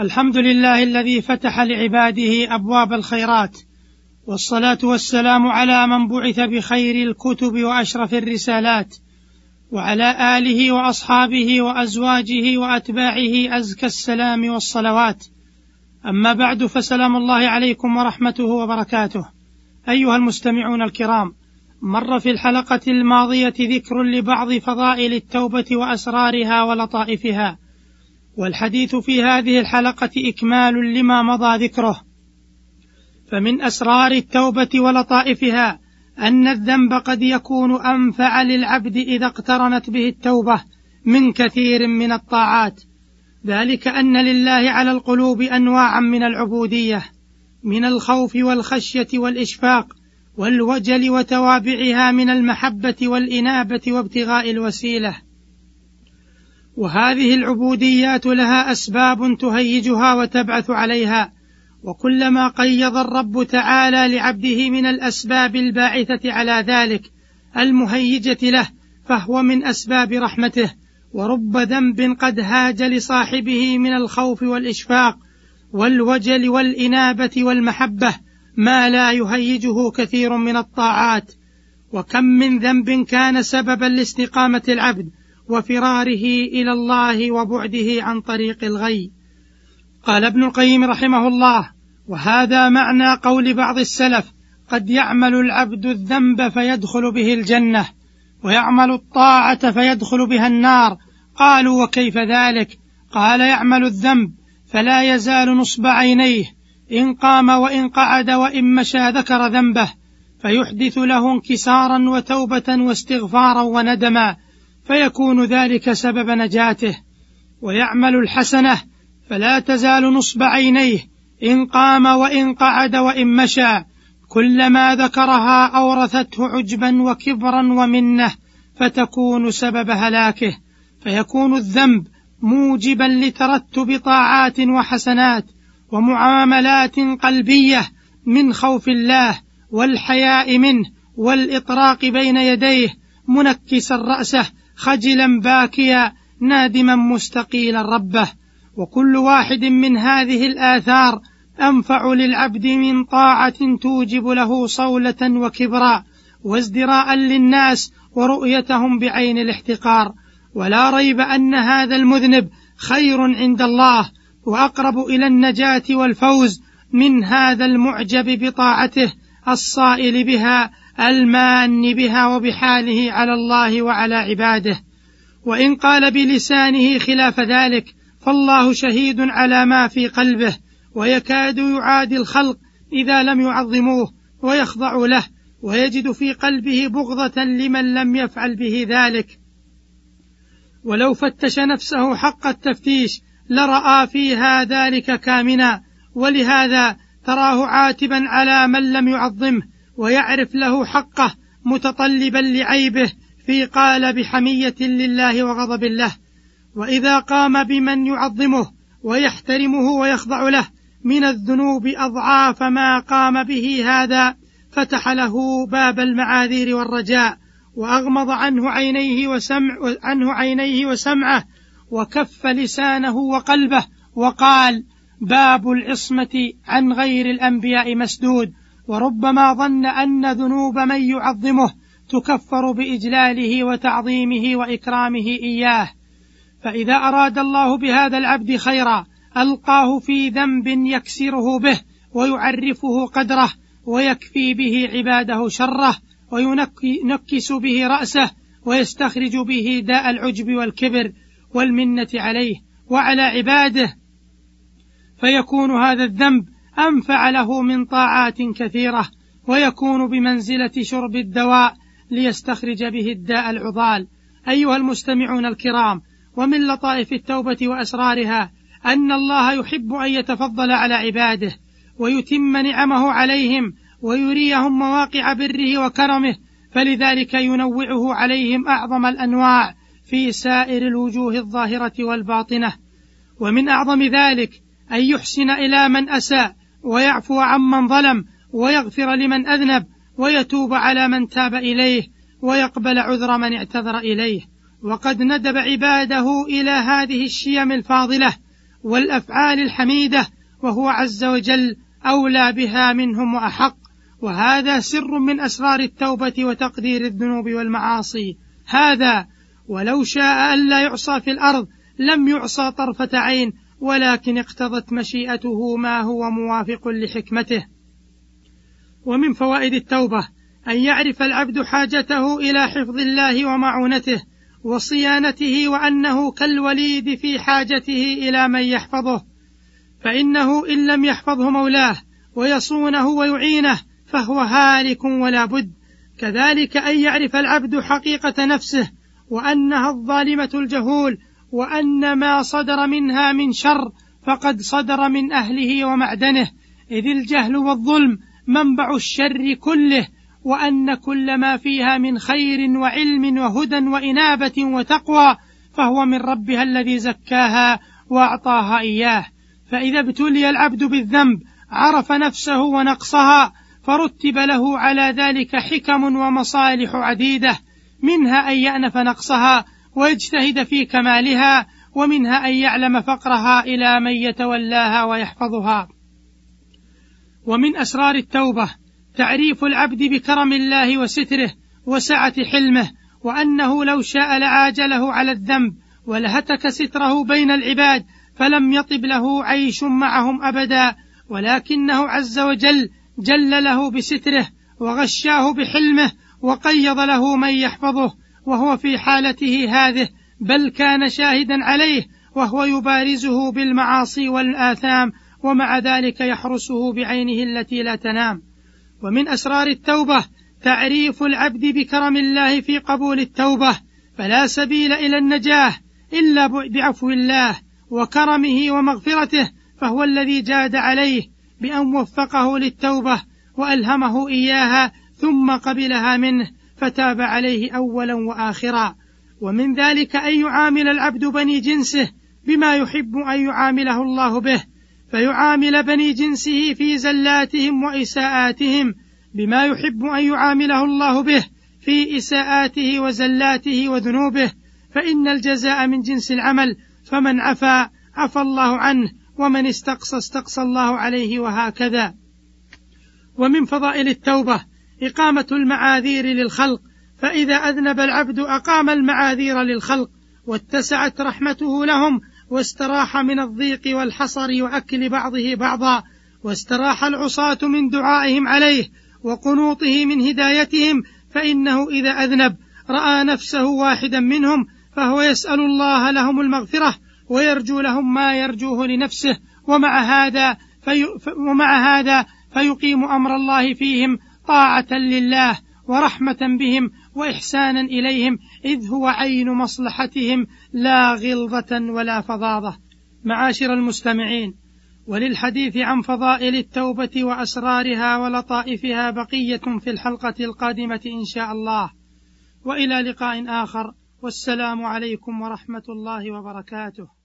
الحمد لله الذي فتح لعباده أبواب الخيرات والصلاة والسلام على من بعث بخير الكتب وأشرف الرسالات وعلى آله وأصحابه وأزواجه وأتباعه أزكى السلام والصلوات. أما بعد فسلام الله عليكم ورحمته وبركاته. أيها المستمعون الكرام مر في الحلقة الماضية ذكر لبعض فضائل التوبة وأسرارها ولطائفها. والحديث في هذه الحلقة إكمال لما مضى ذكره. فمن أسرار التوبة ولطائفها أن الذنب قد يكون أنفع للعبد إذا اقترنت به التوبة من كثير من الطاعات. ذلك أن لله على القلوب أنواعا من العبودية من الخوف والخشية والإشفاق والوجل وتوابعها من المحبة والإنابة وابتغاء الوسيلة. وهذه العبوديات لها أسباب تهيجها وتبعث عليها وكلما قيض الرب تعالى لعبده من الأسباب الباعثة على ذلك المهيجة له فهو من أسباب رحمته ورب ذنب قد هاج لصاحبه من الخوف والإشفاق والوجل والإنابة والمحبة ما لا يهيجه كثير من الطاعات. وكم من ذنب كان سببا لاستقامة العبد وفراره إلى الله وبعده عن طريق الغي. قال ابن القيم رحمه الله وهذا معنى قول بعض السلف قد يعمل العبد الذنب فيدخل به الجنة ويعمل الطاعة فيدخل بها النار. قالوا وكيف ذلك؟ قال يعمل الذنب فلا يزال نصب عينيه إن قام وإن قعد وإن مشى ذكر ذنبه فيحدث له انكسارا وتوبة واستغفارا وندما. فيكون ذلك سبب نجاته ويعمل الحسنة فلا تزال نصب عينيه إن قام وإن قعد وإن مشى كلما ذكرها أورثته عجبا وكبرا ومنة فتكون سبب هلاكه فيكون الذنب موجبا لترتب طاعات وحسنات ومعاملات قلبية من خوف الله والحياء منه والإطراق بين يديه منكسا رأسه خجلا باكيا نادما مستقيلا ربه. وكل واحد من هذه الآثار أنفع للعبد من طاعة توجب له صولة وكبرا وازدراء للناس ورؤيتهم بعين الاحتقار. ولا ريب أن هذا المذنب خير عند الله وأقرب إلى النجاة والفوز من هذا المعجب بطاعته الصائل بها المان بها وبحاله على الله وعلى عباده. وإن قال بلسانه خلاف ذلك فالله شهيد على ما في قلبه ويكاد يعادي الخلق إذا لم يعظموه ويخضعوا له ويجد في قلبه بغضة لمن لم يفعل به ذلك. ولو فتش نفسه حق التفتيش لرأى فيها ذلك كامنا ولهذا تراه عاتبا على من لم يعظمه ويعرف له حقه متطلبا لعيبه في قال بحمية لله وغضب له. وإذا قام بمن يعظمه ويحترمه ويخضع له من الذنوب أضعاف ما قام به هذا فتح له باب المعاذير والرجاء وأغمض عنه عينيه وسمع عنه عينيه وسمعه وكف لسانه وقلبه وقال باب العصمة عن غير الأنبياء مسدود. وربما ظن أن ذنوب من يعظمه تكفر بإجلاله وتعظيمه وإكرامه إياه. فإذا أراد الله بهذا العبد خيرا ألقاه في ذنب يكسره به ويعرفه قدره ويكفي به عباده شره وينكس به رأسه ويستخرج به داء العجب والكبر والمنة عليه وعلى عباده. فيكون هذا الذنب أنفع له من طاعات كثيرة ويكون بمنزلة شرب الدواء ليستخرج به الداء العضال. أيها المستمعون الكرام ومن لطائف التوبة وأسرارها أن الله يحب أن يتفضل على عباده ويتم نعمه عليهم ويريهم مواقع بره وكرمه فلذلك ينوعه عليهم أعظم الأنواع في سائر الوجوه الظاهرة والباطنة. ومن أعظم ذلك أن يحسن إلى من أساء ويعفو عمن ظلم ويغفر لمن أذنب ويتوب على من تاب إليه ويقبل عذر من اعتذر إليه. وقد ندب عباده إلى هذه الشيم الفاضلة والأفعال الحميدة وهو عز وجل أولى بها منهم وأحق. وهذا سر من أسرار التوبة وتقدير الذنوب والمعاصي. هذا ولو شاء الا يعصى في الأرض لم يعصى طرفة عين ولكن اقتضت مشيئته ما هو موافق لحكمته. ومن فوائد التوبة أن يعرف العبد حاجته إلى حفظ الله ومعونته وصيانته وأنه كالوليد في حاجته إلى من يحفظه فإنه إن لم يحفظه مولاه ويصونه ويعينه فهو هالك ولا بد. كذلك أن يعرف العبد حقيقة نفسه وأنها الظالمة الجهول وأن ما صدر منها من شر فقد صدر من أهله ومعدنه إذ الجهل والظلم منبع الشر كله وأن كل ما فيها من خير وعلم وهدى وإنابة وتقوى فهو من ربها الذي زكاها وأعطاها إياه. فإذا ابتلي العبد بالذنب عرف نفسه ونقصها فرتب له على ذلك حكم ومصالح عديدة منها أن يأنف نقصها ويجتهد في كمالها ومنها أن يعلم فقرها إلى من يتولاها ويحفظها. ومن أسرار التوبة تعريف العبد بكرم الله وستره وسعة حلمه وأنه لو شاء لعاجله على الذنب ولهتك ستره بين العباد فلم يطب له عيش معهم أبدا ولكنه عز وجل جل له بستره وغشاه بحلمه وقيض له من يحفظه. وهو في حالته هذه بل كان شاهدا عليه وهو يبارزه بالمعاصي والآثام ومع ذلك يحرسه بعينه التي لا تنام. ومن أسرار التوبة تعريف العبد بكرم الله في قبول التوبة فلا سبيل إلى النجاة إلا بعفو الله وكرمه ومغفرته فهو الذي جاد عليه بأن وفقه للتوبة وألهمه إياها ثم قبلها منه. فتاب عليه أولا وآخرا. ومن ذلك أن يعامل العبد بني جنسه بما يحب أن يعامله الله به فيعامل بني جنسه في زلاتهم وإساءاتهم بما يحب أن يعامله الله به في إساءاته وزلاته وذنوبه. فإن الجزاء من جنس العمل فمن عفا عفى الله عنه ومن استقصى استقصى الله عليه وهكذا. ومن فضائل التوبة إقامة المعاذير للخلق فإذا أذنب العبد أقام المعاذير للخلق واتسعت رحمته لهم واستراح من الضيق والحصر وأكل بعضه بعضا واستراح العصاة من دعائهم عليه وقنوطه من هدايتهم فإنه إذا أذنب رأى نفسه واحدا منهم فهو يسأل الله لهم المغفرة ويرجو لهم ما يرجوه لنفسه ومع هذا في ومع هذا فيقيم أمر الله فيهم طاعة لله ورحمة بهم وإحسانا إليهم إذ هو عين مصلحتهم لا غلظة ولا فظاظة. معاشر المستمعين وللحديث عن فضائل التوبة وأسرارها ولطائفها بقية في الحلقة القادمة إن شاء الله. وإلى لقاء آخر والسلام عليكم ورحمة الله وبركاته.